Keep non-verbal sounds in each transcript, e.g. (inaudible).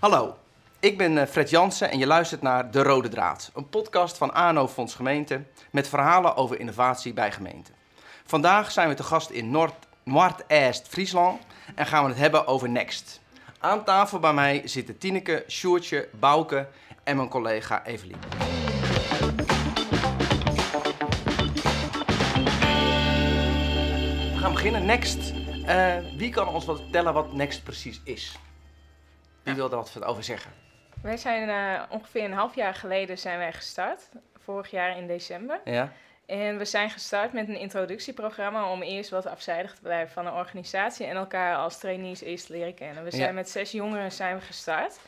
Hallo, ik ben eh, Fred Jansen en je luistert naar De Rode Draad, een podcast van ANO Fonds Gemeente met verhalen over innovatie bij gemeenten. Vandaag zijn we te gast in Noord, Noord-Est Friesland en gaan we het hebben over Next. Aan tafel bij mij zitten Tineke, Sjoertje, Bouke en mijn collega Evelien. We gaan beginnen. Next. Eh, wie kan ons wat vertellen wat Next precies is? Wie wil daar wat over zeggen? Wij zijn eh, ongeveer een half jaar geleden zijn wij gestart. Vorig jaar in december. Ja? En we zijn gestart met een introductieprogramma om eerst wat afzijdig te blijven van de organisatie en elkaar als trainees eerst te leren kennen. We zijn Ja. met zes jongeren zijn we gestart.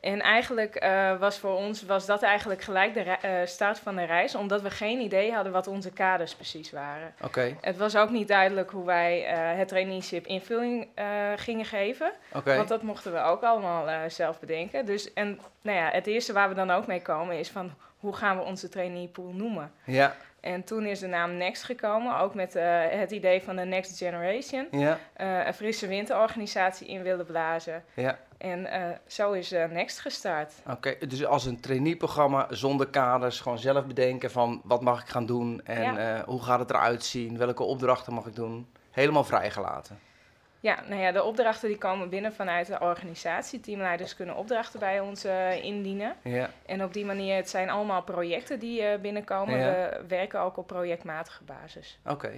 En eigenlijk eh, was voor ons was dat eigenlijk gelijk de eh, start van de reis, omdat we geen idee hadden wat onze kaders precies waren. Oké, Het was ook niet duidelijk hoe wij eh, het traineeship invulling gingen geven. Want dat mochten we ook allemaal zelf bedenken. Dus, en nou ja, het eerste waar we dan ook mee komen is van hoe gaan we onze trainee pool noemen? Ja, En toen is de naam Next gekomen, ook met eh, het idee van de Next Generation. ja, eh, een frisse winterorganisatie in willen blazen. ja. En eh, zo is Next gestart. Oké, dus als een traineeprogramma zonder kaders, gewoon zelf bedenken van wat mag ik gaan doen en Ja. hoe gaat het eruit zien, welke opdrachten mag ik doen. Helemaal vrijgelaten. Ja, nou ja, de opdrachten die komen binnen vanuit de organisatie. Teamleiders kunnen opdrachten bij ons eh, indienen. Ja, En op die manier, het zijn allemaal projecten die eh, binnenkomen. Ja. We werken ook op projectmatige basis. oké.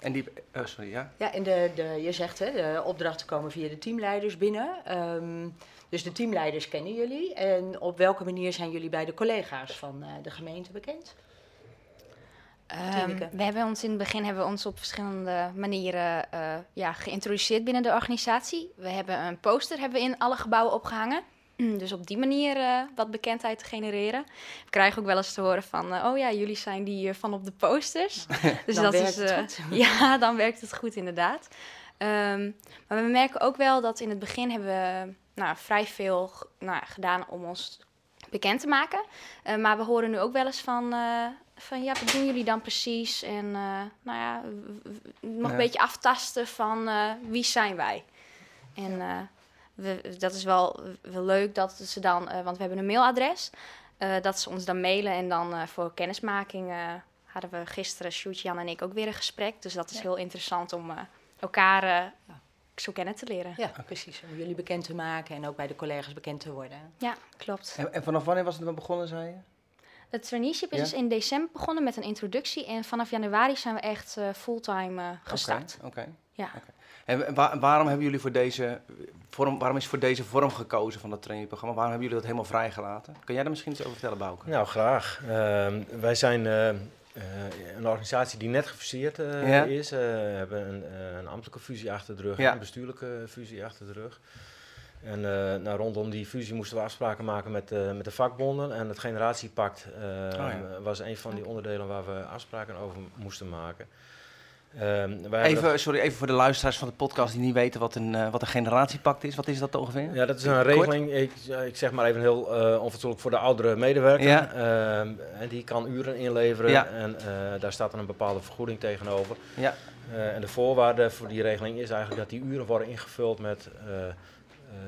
En die, oh, sorry, ja? Ja, en de, de, je zegt hè, de opdrachten komen via de teamleiders binnen. Ehm, dus de teamleiders kennen jullie. En op welke manier zijn jullie bij de collega's van eh, de gemeente bekend? Ehm, we hebben ons in het begin hebben we ons op verschillende manieren eh, ja, geïntroduceerd binnen de organisatie. We hebben een poster hebben we in alle gebouwen opgehangen. Dus op die manier eh, wat bekendheid te genereren. We krijgen ook wel eens te horen van, eh, oh ja, jullie zijn die van op de posters. (laughs) dus Dan dat werkt is, het goed. (laughs) Ja, dan werkt het goed inderdaad. Ehm, maar we merken ook wel dat in het begin hebben we nou, vrij veel nou, gedaan om ons bekend te maken. Maar we horen nu ook wel eens van, van ja, wat doen jullie dan precies? En eh, nou ja, nog Ja. een beetje aftasten van eh, wie zijn wij? En eh, we, dat is wel, wel leuk dat ze dan, eh, want we hebben een mailadres, eh, dat ze ons dan mailen en dan eh, voor kennismaking eh, hadden we gisteren, Sjoerd, Jan en ik ook weer een gesprek. Dus dat is Ja. heel interessant om eh, elkaar eh, zo kennen te leren. Ja, precies. Om jullie bekend te maken en ook bij de collega's bekend te worden. Ja, klopt. En, en vanaf wanneer was het dan begonnen, zei je? Het traineeship is Ja? dus in december begonnen met een introductie. En vanaf januari zijn we echt eh, fulltime eh, gestart. Oké. Ja. En wa- waarom hebben jullie voor deze vorm, waarom is voor deze vorm gekozen van dat traineeprogramma? Waarom hebben jullie dat helemaal vrijgelaten? Kun jij daar misschien iets over vertellen, Bouke? Nou, graag. Ehm, wij zijn eh, een organisatie die net gefuseerd eh, Ja. is. Eh, We hebben een, eh, een ambtelijke fusie achter de rug Ja. en een bestuurlijke fusie achter de rug. En eh, nou, rondom die fusie moesten we afspraken maken met, eh, met de vakbonden. En het generatiepact eh, Oh ja. was een van die onderdelen waar we afspraken over moesten maken. Ehm, Even, sorry, even voor de luisteraars van de podcast die niet weten wat een, eh, wat een generatiepact is. Wat is dat ongeveer? Ja, dat is een regeling, ik, ik zeg maar even heel eh onfatsoenlijk voor de oudere medewerker. Ja. Ehm, en die kan uren inleveren Ja. en eh, daar staat dan een bepaalde vergoeding tegenover. Ja, Eh, en de voorwaarde voor die regeling is eigenlijk dat die uren worden ingevuld met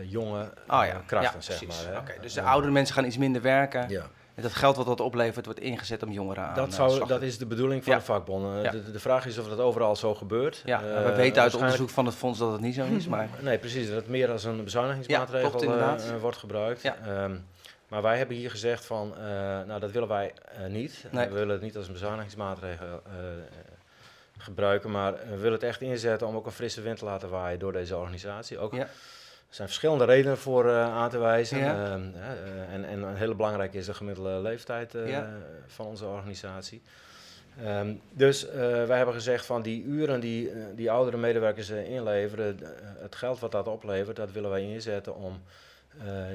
jonge oh eh, ja. krachten, ja, zeg maar. hè. Oké, dus de Eh, oudere mensen gaan iets minder werken. Ja, En dat geld wat dat oplevert wordt ingezet om jongeren aan dat, eh, zou, dat is de bedoeling van Ja. de vakbonden. Ja. De, de vraag is of dat overal zo gebeurt. Ja, Eh, we weten uit waarschijnlijk- onderzoek van het fonds dat het niet zo is, (laughs) maar... Nee, precies. Dat het meer als een bezuinigingsmaatregel eh, eh, wordt gebruikt. Ja. Ehm, maar wij hebben hier gezegd van, eh, nou dat willen wij eh, niet. Nee. We willen het niet als een bezuinigingsmaatregel eh, eh, gebruiken, maar we willen het echt inzetten om ook een frisse wind te laten waaien door deze organisatie. Ook, zijn verschillende redenen voor eh, aan te wijzen. Ja. Ehm, eh, en, en een hele belangrijke is de gemiddelde leeftijd eh, Ja. van onze organisatie. Ehm, dus wij hebben gezegd van die uren die, die oudere medewerkers inleveren, het geld wat dat oplevert, dat willen wij inzetten om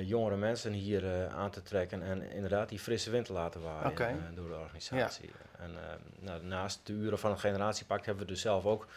jongere mensen hier aan te trekken en inderdaad die frisse wind te laten waaien door de organisatie. En eh, nou, naast de uren van het generatiepact hebben we dus zelf ook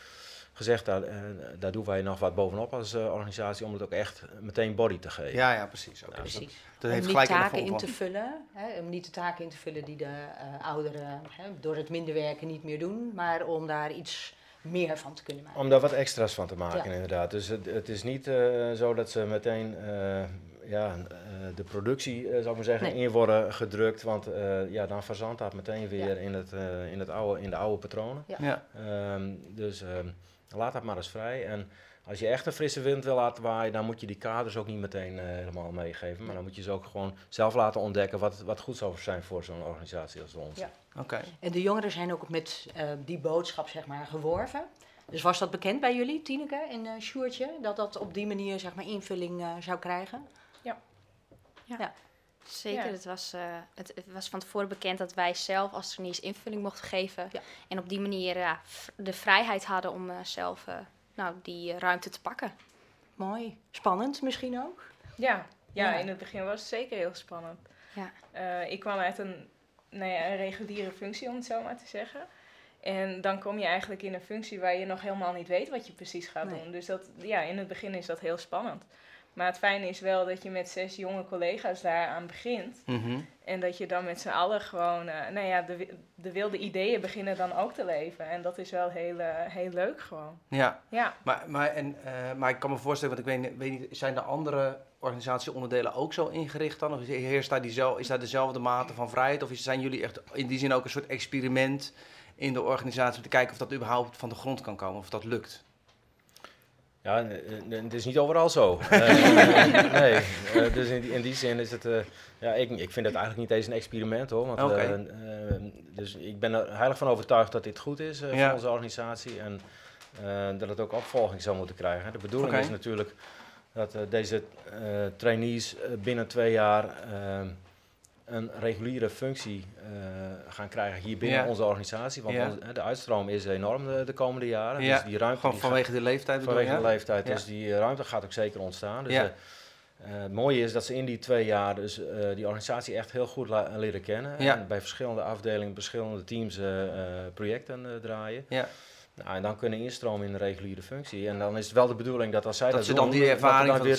gezegd, daar, eh, daar doen wij nog wat bovenop als eh, organisatie om het ook echt meteen body te geven. Ja, ja, precies. Ja, dus dat- Precies. dat om heeft niet in taken in te vullen. Hè, om niet de taken in te vullen die de eh, ouderen hè, door het minder werken niet meer doen. Maar om daar iets meer van te kunnen maken. Om daar wat extra's van te maken, Ja. inderdaad. Dus het, het is niet eh, zo dat ze meteen eh, ja, eh, de productie, zou ik maar zeggen, Nee. in worden gedrukt. Want eh, ja, dan verzandt dat meteen weer Ja. in, het, eh, in, het oude, in de oude patronen. Ja. Ja. Ehm, dus ehm, laat dat maar eens vrij. En als je echt een frisse wind wil laten waaien, dan moet je die kaders ook niet meteen eh, helemaal meegeven. Maar dan moet je ze ook gewoon zelf laten ontdekken wat, wat goed zou zijn voor zo'n organisatie als de onze. Ja. Oké. En de jongeren zijn ook met eh, die boodschap zeg maar geworven. Dus was dat bekend bij jullie, Tineke en eh Sjoertje, dat dat op die manier zeg maar invulling eh, zou krijgen? Zeker, Ja. het, was, eh, het, het was van tevoren bekend dat wij zelf als trainees invulling mochten geven. Ja. En op die manier ja, de vrijheid hadden om eh, zelf eh, nou, die ruimte te pakken. Mooi. Spannend misschien ook? Ja, ja, Ja. in het begin was het zeker heel spannend. Ja. Eh, ik kwam uit een, nou ja, een reguliere functie, om het zo maar te zeggen. En dan kom je eigenlijk in een functie waar je nog helemaal niet weet wat je precies gaat Nee. doen. Dus dat, ja, in het begin is dat heel spannend. Maar het fijne is wel dat je met zes jonge collega's daaraan begint. Mhm. En dat je dan met z'n allen gewoon, eh, nou ja, de, de wilde ideeën beginnen dan ook te leven. En dat is wel heel, eh, heel leuk gewoon. Ja. Ja, Maar, maar, en, eh, maar ik kan me voorstellen, want ik weet, niet- weet niet, zijn de andere organisatieonderdelen ook zo ingericht dan? Of is, heerst daar diezel, is daar dezelfde mate van vrijheid? Of zijn jullie echt in die zin ook een soort experiment in de organisatie om te kijken of dat überhaupt van de grond kan komen, of dat lukt? Ja, het is niet overal zo. (laughs) Eh, nee, eh, dus in die, in die zin is het. eh, ja, ik, ik vind het eigenlijk niet eens een experiment hoor. Want, dus ik ben er heilig van overtuigd dat dit goed is voor onze organisatie. En dat het ook opvolging zou moeten krijgen. De bedoeling is natuurlijk dat deze trainees binnen twee jaar. Eh, een reguliere functie eh, gaan krijgen hier binnen Ja. onze organisatie. Want Ja. onze- eh, de uitstroom is enorm de, de komende jaren. Ja, Dus die ruimte Gewoon die gaat- vanwege de leeftijd bedoel Vanwege de leeftijd. Dus die eh, ruimte gaat ook zeker ontstaan. Dus eh, eh, het mooie is dat ze in die twee jaar dus, eh, die organisatie echt heel goed leren kennen. Ja. En bij verschillende afdelingen, verschillende teams eh, eh, projecten eh, draaien. Ja. Nou, en dan kunnen instromen in de reguliere functie. En dan is het wel de bedoeling dat als zij dat, Dat ze doen, dan die dat er ervaring dan weer...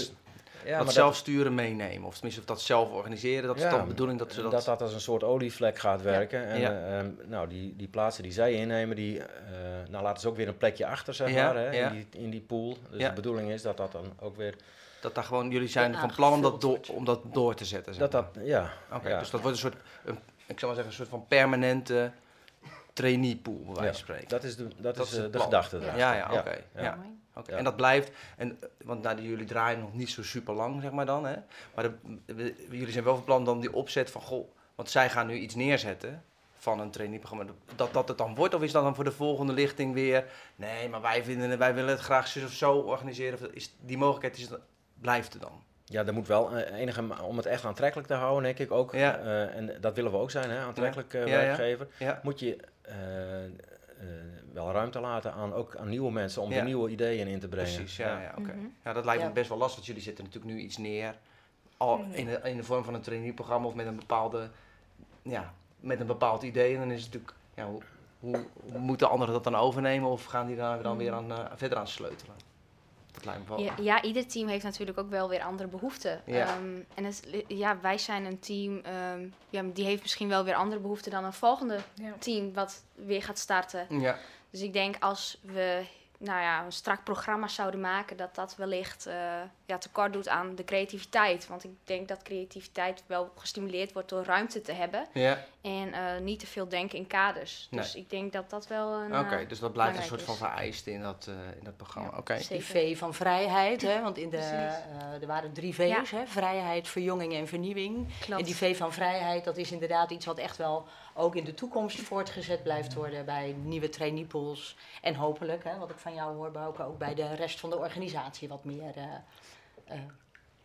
Ja, dat maar zelfsturen meenemen, of tenminste of dat zelf organiseren, dat is toch de bedoeling dat ze dat... dat dat als een soort olievlek gaat werken. En Ja. eh, ehm, nou, die, die plaatsen die zij innemen, die eh, nou, laten ze ook weer een plekje achter, zeg Ja, maar, hè, ja. in, die, in die pool. Dus Ja. de bedoeling is dat dat dan ook weer... Dat daar gewoon, jullie zijn Ja, van plan om dat, door, om dat door te zetten. zeg Dat maar. dat, ja. Oké, ja. dus dat wordt een soort, een, ik zou maar zeggen, een soort van permanente trainee pool, bij wijze van Ja, spreken. Dat is de, dat Dat is, de gedachte Ja. erachter. Ja, ja, oké. ja. ja. Ja. En dat blijft, en, eh, want nou, jullie draaien nog niet zo super lang, zeg maar dan. Hè? Maar de, we- jullie zijn wel van plan dan die opzet van, goh, want zij gaan nu iets neerzetten van een traineeprogramma. Dat dat het dan wordt, of is dat dan voor de volgende lichting weer, nee, maar wij, vinden, wij willen het graag zo of zo organiseren. Of is, die mogelijkheid is, blijft er dan. Ja, er moet wel eh, enige, om het echt aantrekkelijk te houden, denk ik ook. Ja. eh, en dat willen we ook zijn, hè, aantrekkelijk Ja, werkgever. Ja, Moet je wel ruimte laten aan, ook aan nieuwe mensen om Ja. er nieuwe ideeën in te brengen. precies. Ja, ja, oké. Mhm. Ja, dat lijkt me best wel lastig, want jullie zetten natuurlijk nu iets neer. Al Mhm. in, de, in de vorm van een traineeprogramma of met een bepaalde, ja, met een bepaald idee. En dan is het natuurlijk, ja, hoe, hoe, hoe moeten anderen dat dan overnemen of gaan die daar dan weer aan, eh, verder aan sleutelen? Dat lijkt me wel. Ja, ja, ieder team heeft natuurlijk ook wel weer andere behoeften. Ja. Ehm, en het, ja, wij zijn een team, ehm, ja, die heeft misschien wel weer andere behoeften dan een volgende ja. team wat weer gaat starten. Ja, Dus ik denk als we nou ja, een strak programma zouden maken, dat dat wellicht eh, ja, tekort doet aan de creativiteit. Want ik denk dat creativiteit wel gestimuleerd wordt door ruimte te hebben ja. en eh, niet te veel denken in kaders. Nee. Dus ik denk dat dat wel een. oké. eh, dus dat blijft een soort van is. vereiste in dat, eh, in dat programma. Ja, Oké. Die V van vrijheid, hè, want in de, eh, er waren drie V's, hè, vrijheid, verjonging en vernieuwing. Klopt. En die V van vrijheid, dat is inderdaad iets wat echt wel ook in de toekomst voortgezet blijft worden bij nieuwe trainee-pools. En hopelijk, hè, wat ik van jou hoor, Bouke, ook bij de rest van de organisatie wat meer eh,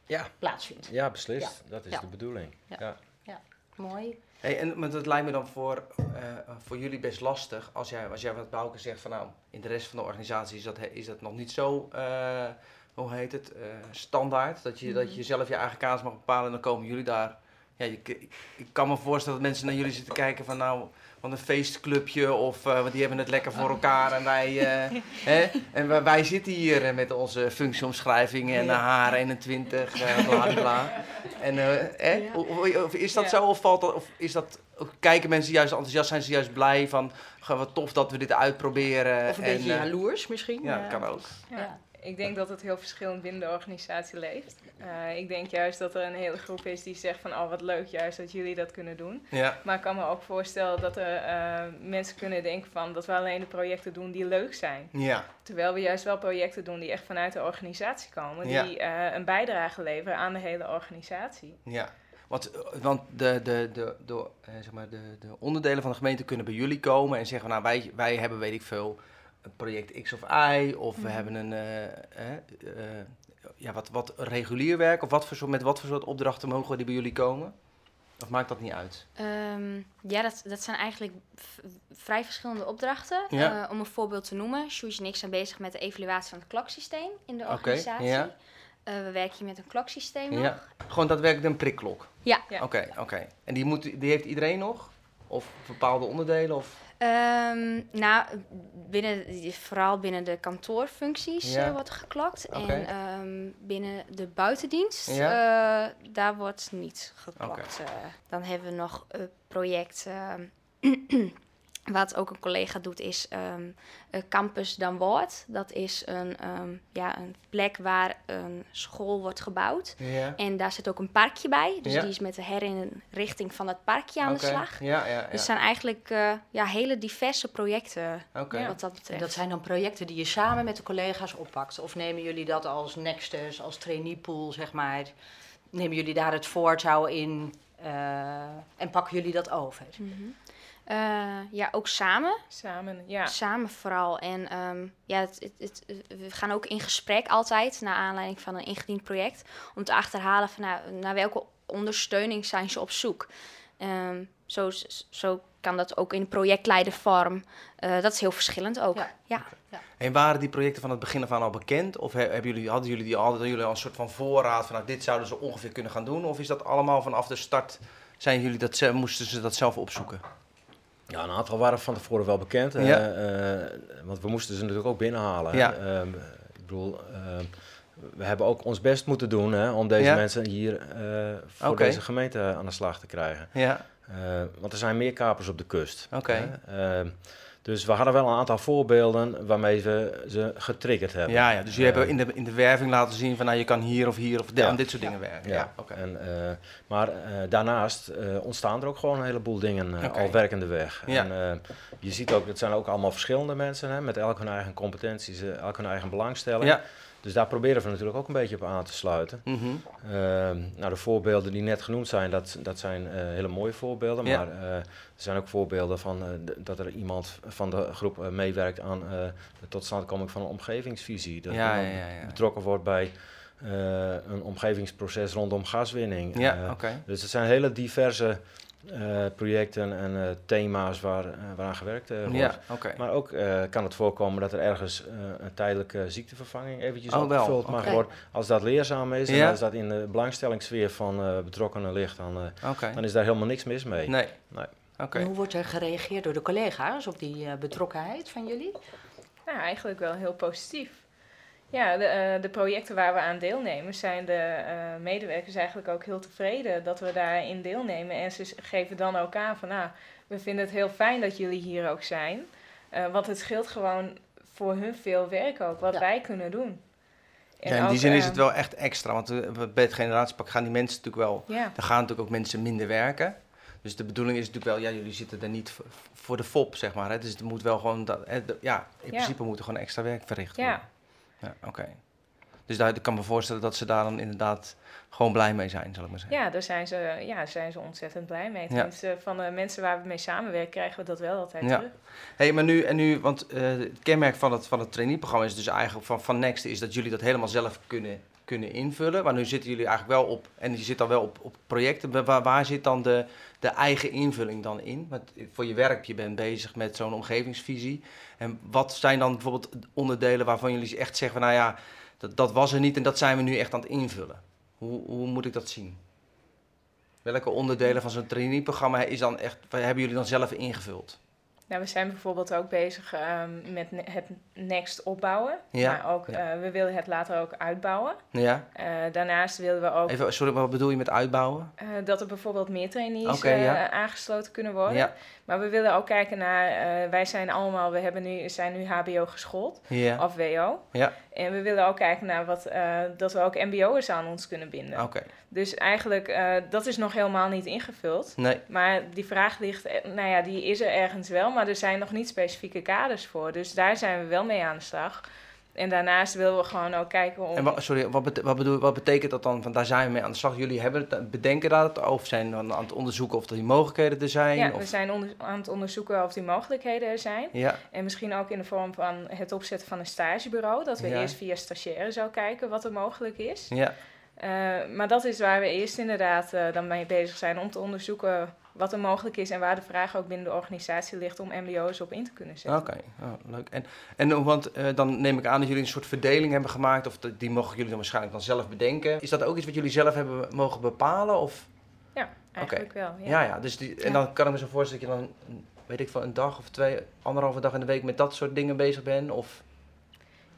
Ja. plaatsvindt. Ja, beslist. Dat is Ja. de bedoeling. Ja. Ja. Mooi. Hey, en maar dat lijkt me dan voor, eh, voor jullie best lastig als jij, als jij wat Bouke zegt van nou, in de rest van de organisatie is dat, is dat nog niet zo, eh, hoe heet het, eh, standaard. Dat je, dat je zelf je eigen kaas mag bepalen en dan komen jullie daar. Ja, je, ik, ik kan me voorstellen dat mensen naar jullie zitten kijken van nou, wat een feestclubje of uh, want die hebben het lekker voor elkaar en wij, uh, (laughs) hè? En wij, wij, zitten hier uh, met onze functieomschrijvingen en de H21, uh, bla bla. En hè? Of, of, is dat ja. zo of valt dat, of is dat, of kijken mensen juist enthousiast, zijn ze juist blij van, wat tof dat we dit uitproberen. Of een en, beetje jaloers misschien. Ja, dat kan ook. Ja. Ik denk dat het heel verschillend binnen de organisatie leeft. Uh, ik denk juist dat er een hele groep is die zegt van... oh, wat leuk juist dat jullie dat kunnen doen. Ja. Maar ik kan me ook voorstellen dat er uh, mensen kunnen denken van... dat we alleen de projecten doen die leuk zijn. Ja. Terwijl we juist wel projecten doen die echt vanuit de organisatie komen. Ja. Die uh, een bijdrage leveren aan de hele organisatie. Ja. Want, want de, de, de, de, zeg maar de, de onderdelen van de gemeente kunnen bij jullie komen en zeggen: Nou, wij, wij hebben, weet ik veel, een project X of Y, of we Mhm. hebben een. eh, eh, eh, ja, wat, wat regulier werk, of wat voor soort, met wat voor soort opdrachten mogen die bij jullie komen? Of maakt dat niet uit? Ehm, ja, dat, dat zijn eigenlijk vrij verschillende opdrachten. Ja. Eh, om een voorbeeld te noemen, Sjoes en ik zijn bezig met de evaluatie van het kloksysteem in de organisatie. ja. Eh, we werken hier met een kloksysteem nog. Ja. Gewoon daadwerkelijk een prikklok? Ja. Ja. Oké, oké. En die, moet, die heeft iedereen nog? Of bepaalde onderdelen? Of? Ehm, nou, binnen, vooral binnen de kantoorfuncties Ja. eh, wordt geklokt. Oké. En ehm, binnen de buitendienst, Ja. eh, daar wordt niet geklokt. Eh, dan hebben we nog een project, ehm, wat ook een collega doet, is ehm, eh, Campus Dan Woord. Dat is een, ehm, ja, een plek waar een school wordt gebouwd. En daar zit ook een parkje bij. Dus die is met de herinrichting van het parkje aan de slag. Ja, ja, ja. Dus het zijn eigenlijk eh, ja, hele diverse projecten wat dat En betreft. dat zijn dan projecten die je samen met de collega's oppakt? Of nemen jullie dat als nexus, als traineepool, zeg maar? Nemen jullie daar het voortouw in eh, en pakken jullie dat over? Mhm. Eh, ja, ook samen. Samen, ja. Samen vooral. En ehm, ja, het, het, het- we gaan ook in gesprek altijd, naar aanleiding van een ingediend project, om te achterhalen van nou, naar welke ondersteuning zijn ze op zoek. Ehm, zo, zo kan dat ook in projectleidervorm. Eh, dat is heel verschillend ook. Ja. Ja. En waren die projecten van het begin af aan al bekend? Of he- hebben jullie, hadden jullie die al, hadden jullie al een soort van voorraad van nou, dit zouden ze ongeveer kunnen gaan doen? Of is dat allemaal vanaf de start, zijn jullie dat, ze- moesten ze dat zelf opzoeken? Ja, een aantal waren van tevoren wel bekend. eh, Ja. want we moesten ze natuurlijk ook binnenhalen. Ja. Ehm, ik bedoel, ehm, we hebben ook ons best moeten doen hè, om deze Ja. mensen hier eh, voor deze gemeente aan de slag te krijgen. Ja, Eh, want er zijn meer kapers op de kust. Oké. Dus we hadden wel een aantal voorbeelden waarmee we ze getriggerd hebben. ja, ja. dus jullie Eh, hebben in de, in de werving laten zien van nou, je kan hier of hier of Ja. dit soort dingen werken. Ja, oké. En, eh, maar eh, daarnaast ontstaan er ook gewoon een heleboel dingen al werkende weg. Ja. En, je ziet ook, het zijn ook allemaal verschillende mensen hè, met elk hun eigen competenties, elk hun eigen belangstelling. Ja. Dus daar proberen we natuurlijk ook een beetje op aan te sluiten. Mhm. Ehm, nou, de voorbeelden die net genoemd zijn, dat, dat zijn eh, hele mooie voorbeelden. Ja. Maar eh, er zijn ook voorbeelden van eh, dat er iemand van de groep meewerkt aan de totstandkoming van een omgevingsvisie. Dat Ja, ja, betrokken wordt bij een omgevingsproces rondom gaswinning. Ja, oké. dus het zijn hele diverse eh, projecten en eh, thema's waar, eh, waaraan gewerkt eh, wordt. Ja, oké. Maar ook eh, kan het voorkomen dat er ergens eh, een tijdelijke ziektevervanging eventjes Oh, opgevuld mag worden. Als dat leerzaam is Ja. en als dat in de belangstellingssfeer van eh, betrokkenen ligt, dan, eh, dan is daar helemaal niks mis mee. Nee. Nee. Oké. En hoe wordt er gereageerd door de collega's op die eh, betrokkenheid van jullie? Nou, eigenlijk wel heel positief. Ja, de, eh, de projecten waar we aan deelnemen, zijn de eh, medewerkers eigenlijk ook heel tevreden dat we daarin deelnemen. En ze geven dan ook aan van, nou, we vinden het heel fijn dat jullie hier ook zijn. Eh, want het scheelt gewoon voor hun veel werk ook, wat Ja. wij kunnen doen. Ja, in ook, die zin is het wel echt extra. Want bij het generatiepak gaan die mensen natuurlijk wel... Ja, Er gaan natuurlijk ook mensen minder werken. Dus de bedoeling is natuurlijk wel... Ja, jullie zitten er niet voor, de fop, zeg maar. Hè? Dus het moet wel gewoon... Dat, hè, de- ja, in principe moet er gewoon extra werk verricht worden. ja, Ja, oké. Dus daar, ik kan me voorstellen dat ze daar dan inderdaad gewoon blij mee zijn, zal ik maar zeggen. ja, daar zijn ze, ja, zijn ze ontzettend blij mee. Ja. Van de mensen waar we mee samenwerken, krijgen we dat wel altijd Ja. terug. hey, maar nu, en nu, want eh, het kenmerk van het, van het trainee-programma is dus eigenlijk van, van Next, is dat jullie dat helemaal zelf kunnen, kunnen invullen. Maar nu zitten jullie eigenlijk wel op, en je zit dan wel op, op projecten. Waar, waar zit dan de, de eigen invulling dan in? Want voor je werk, je bent bezig met zo'n omgevingsvisie. En wat zijn dan bijvoorbeeld onderdelen waarvan jullie echt zeggen, nou ja, dat, dat was er niet en dat zijn we nu echt aan het invullen. Hoe, hoe moet ik dat zien? Welke onderdelen van zo'n trainee-programma is dan echt, hebben jullie dan zelf ingevuld? Nou, we zijn bijvoorbeeld ook bezig ehm, met ne- het Next opbouwen. Ja, Maar ook, ja. eh, we willen het later ook uitbouwen. Ja? Eh, daarnaast willen we ook Even, sorry, wat bedoel je met uitbouwen? eh, dat er bijvoorbeeld meer trainees ja. aangesloten kunnen worden. Ja, Maar we willen ook kijken naar, eh, wij zijn allemaal, we hebben nu, zijn nu HBO geschoold, of WO. Ja. En we willen ook kijken naar wat, eh, dat we ook mbo'ers aan ons kunnen binden. Oké. Dus eigenlijk, eh, dat is nog helemaal niet ingevuld. Nee. Maar die vraag ligt, nou ja, die is er ergens wel, maar er zijn nog niet specifieke kaders voor. Dus daar zijn we wel mee aan de slag. En daarnaast willen we gewoon ook kijken om... En sorry, wat, bete- wat, bedoel, wat betekent dat dan? Van daar zijn we mee aan de slag. Jullie hebben het, bedenken dat of zijn aan het onderzoeken of er die mogelijkheden er zijn? ja, of, we zijn aan het onderzoeken of die mogelijkheden er zijn. ja, En misschien ook in de vorm van het opzetten van een stagebureau. Dat we Ja. eerst via stagiaire zou kijken wat er mogelijk is. ja, Eh, maar dat is waar we eerst inderdaad eh, dan mee bezig zijn om te onderzoeken wat er mogelijk is en waar de vraag ook binnen de organisatie ligt om MBO's op in te kunnen zetten. oké. Oh, leuk. En, en eh, want eh, dan neem ik aan dat jullie een soort verdeling hebben gemaakt, of die mogen jullie dan waarschijnlijk dan zelf bedenken. Is dat ook iets wat jullie zelf hebben mogen bepalen? Of? Ja, eigenlijk wel. Ja. Ja, ja. dus die, en Ja. dan kan ik me zo voorstellen dat je dan, weet ik veel, een dag of twee, anderhalve dag in de week met dat soort dingen bezig bent? Of,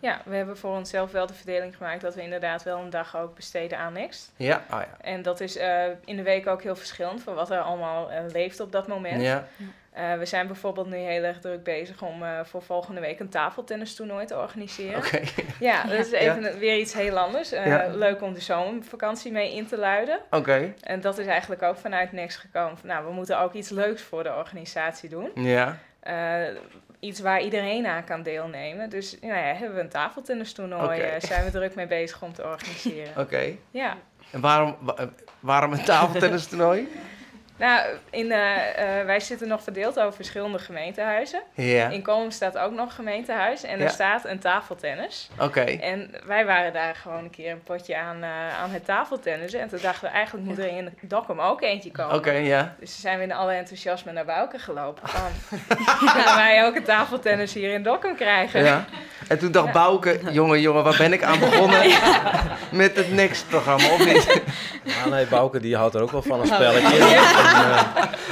Ja, we hebben voor onszelf wel de verdeling gemaakt dat we inderdaad wel een dag ook besteden aan Next. ja, ah ja. En dat is eh, in de week ook heel verschillend van wat er allemaal eh, leeft op dat moment. Ja, Eh, we zijn bijvoorbeeld nu heel erg druk bezig om voor volgende week een tafeltennistoernooi te organiseren. oké. (laughs) Ja, dat is even weer iets heel anders. Ja. Leuk om de zomervakantie mee in te luiden. Oké. En dat is eigenlijk ook vanuit Next gekomen. Van, nou, we moeten ook iets leuks voor de organisatie doen. Ja, Eh, iets waar iedereen aan kan deelnemen. Dus nou ja, hebben we een tafeltennistoernooi. Eh, zijn we druk mee bezig om te organiseren. oké. Ja. En waarom, wa- waarom een tafeltennistoernooi? (laughs) Nou, in, eh, eh, wij zitten nog verdeeld over verschillende gemeentehuizen. Ja, In Kolm staat ook nog een gemeentehuis en Ja. er staat een tafeltennis. oké. En wij waren daar gewoon een keer een potje aan, eh, aan het tafeltennissen. En toen dachten we, eigenlijk moet er in Dokkum ook eentje komen. Oké, ja. Dus toen zijn we in alle enthousiasme naar Bouke gelopen. Van, (laughs) gaan wij ook een tafeltennis hier in Dokkum krijgen? ja. En toen dacht Bouke, jongen, jongen, waar ben ik aan begonnen? (laughs) Met het Next-programma, of niet? Ah, nee, Bouke die houdt er ook wel van een spelletje. En,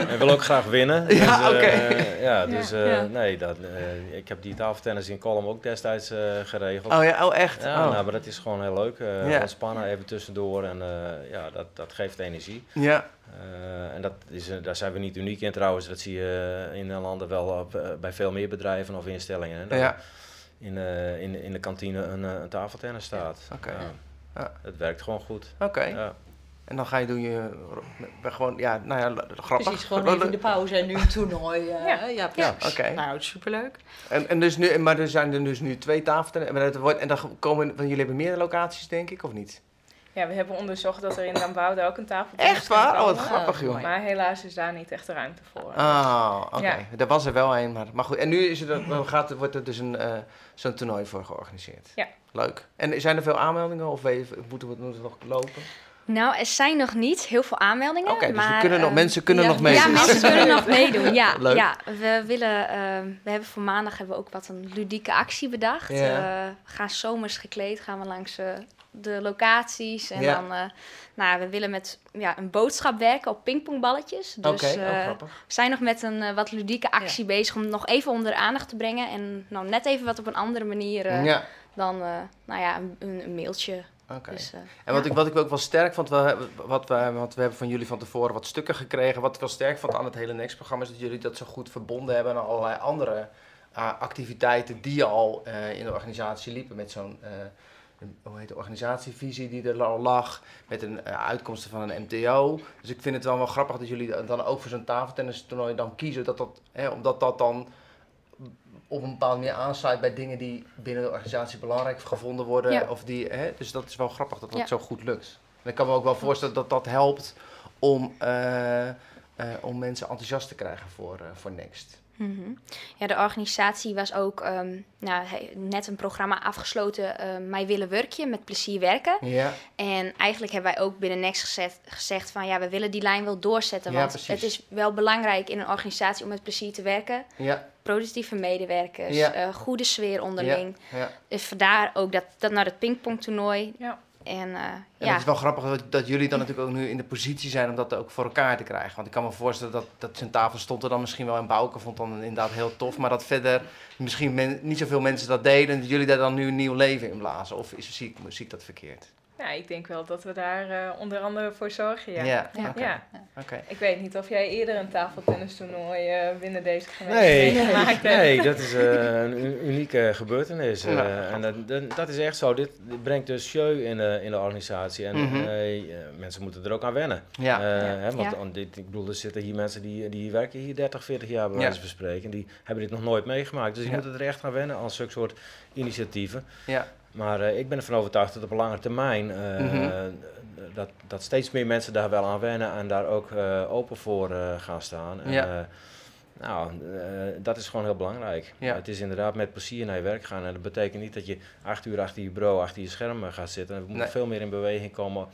eh, en wil ook graag winnen. Dus, Ja, eh, oké. ja, dus eh, Ja. nee, dat, ik heb die tafeltennis in Colum ook destijds geregeld. Oh ja, oh echt? Ja, Oh. nou, maar dat is gewoon heel leuk. Ja. Ontspannen even tussendoor en ja, dat, dat geeft energie. Ja, en dat is, daar zijn we niet uniek in trouwens. Dat zie je in landen wel op, bij veel meer bedrijven of instellingen. hè, ja. in, in, in de kantine een, een tafeltennis staat. oké. Ja. Ja. Het werkt gewoon goed. Oké. Ja. En dan ga je doen je... bij Gewoon, ja, nou ja, grappig. Precies, gewoon even in de pauze en nu een (laughs) toernooi. eh, Ja. ja. precies. oké. Nou, superleuk. En, en dus nu, maar er zijn er dus nu twee wordt, en dan komen... Want jullie hebben meerdere locaties, denk ik, of niet? Ja, we hebben onderzocht dat er in Dambouwde ook een tafeltennis Echt waar? Oh, wat grappig, joh. Maar helaas is daar niet echt de ruimte voor. Ah, oké. Ja. Er was er wel een, maar, maar goed. En nu is er, dan gaat, wordt er dus een, eh, zo'n toernooi voor georganiseerd. Ja. Leuk. En zijn er veel aanmeldingen of we- moeten we moeten we nog lopen? Nou, er zijn nog niet heel veel aanmeldingen. Oké, dus maar, kunnen nog, ehm, mensen kunnen ja, nog mee. Ja, mensen (laughs) kunnen nog meedoen. Ja, (laughs) Leuk. ja we willen. ehm, we hebben voor maandag hebben we ook wat een ludieke actie bedacht. Ja. Eh, we gaan zomers gekleed, gaan we langs eh, de locaties. En Ja. dan, eh, nou, we willen met ja, een boodschap werken op pingpongballetjes. Oké, Dus oh, eh, grappig. we zijn nog met een wat ludieke actie bezig om het nog even onder de aandacht te brengen. En nou, net even wat op een andere manier eh, ja, dan, eh, nou ja, een, een, een mailtje. Oké. Dus, eh, En wat, ja. ik, wat ik ook wel sterk vond, we, wat we, want we hebben van jullie van tevoren wat stukken gekregen. Wat ik wel sterk vond aan het hele Next-programma is dat jullie dat zo goed verbonden hebben aan allerlei andere eh, activiteiten die al eh, in de organisatie liepen. Met zo'n, een- hoe heet de organisatievisie die er al lag, met een eh, uitkomsten van een MTO. Dus ik vind het wel wel grappig dat jullie dan ook voor zo'n tafeltennistoernooi dan kiezen, dat dat, hè, omdat dat dan op een bepaalde manier aansluit bij dingen die binnen de organisatie belangrijk gevonden worden. Ja. Of die, hè, dus dat is wel grappig dat dat Ja. zo goed lukt. En ik kan me ook wel voorstellen dat dat helpt om, eh, eh, om mensen enthousiast te krijgen voor, eh, voor Next. Mhm. Ja, de organisatie was ook ehm, nou, net een programma afgesloten, eh, Mij willen werkje, met plezier werken. Ja, En eigenlijk hebben wij ook binnen Next gezet, gezegd van ja, we willen die lijn wel doorzetten. Ja, Want precies. het is wel belangrijk in een organisatie om met plezier te werken. ja, Productieve medewerkers, Ja. eh, goede sfeer onderling. ja. Dus vandaar ook dat, dat naar het pingpongtoernooi. Ja. En eh, En ja, het is wel grappig dat, dat jullie dan natuurlijk ook nu in de positie zijn om dat ook voor elkaar te krijgen. Want ik kan me voorstellen dat, dat zijn tafel stond er dan misschien wel in Bouke, vond dan inderdaad heel tof. Maar dat verder misschien men, niet zoveel mensen dat deden en dat jullie daar dan nu een nieuw leven in blazen. Of is, zie, ik, zie ik dat verkeerd? Ja, ik denk wel dat we daar eh, onder andere voor zorgen. Ja. ja. Ja. oké. Ja. Oké. Ik weet niet of jij eerder een tafeltennistoernooi eh, binnen deze gemeente Nee, (laughs) meegemaakt hebt. nee, dat is eh, een unieke gebeurtenis. eh, Ja. En dat, dat, dat is echt zo. Dit, brengt dus jeu in de, in de organisatie. En Mhm. mensen moeten er ook aan wennen. Ja. Eh, Ja. Hè, want dit, ik bedoel, er zitten hier mensen die, die werken hier 30, 40 jaar bij wijze Ja. van spreken. Die hebben dit nog nooit meegemaakt. Dus die Ja. moeten er echt aan wennen als zulke soort initiatieven. Ja. Maar eh, ik ben ervan overtuigd dat op lange termijn eh, Mhm. dat, dat steeds meer mensen daar wel aan wennen en daar ook eh, open voor eh, gaan staan. En, Ja. eh, nou, eh, dat is gewoon heel belangrijk. Ja. Het is inderdaad met plezier naar je werk gaan. En dat betekent niet dat je acht uur achter je bureau, achter je scherm gaat zitten. We moeten Nee. veel meer in beweging komen,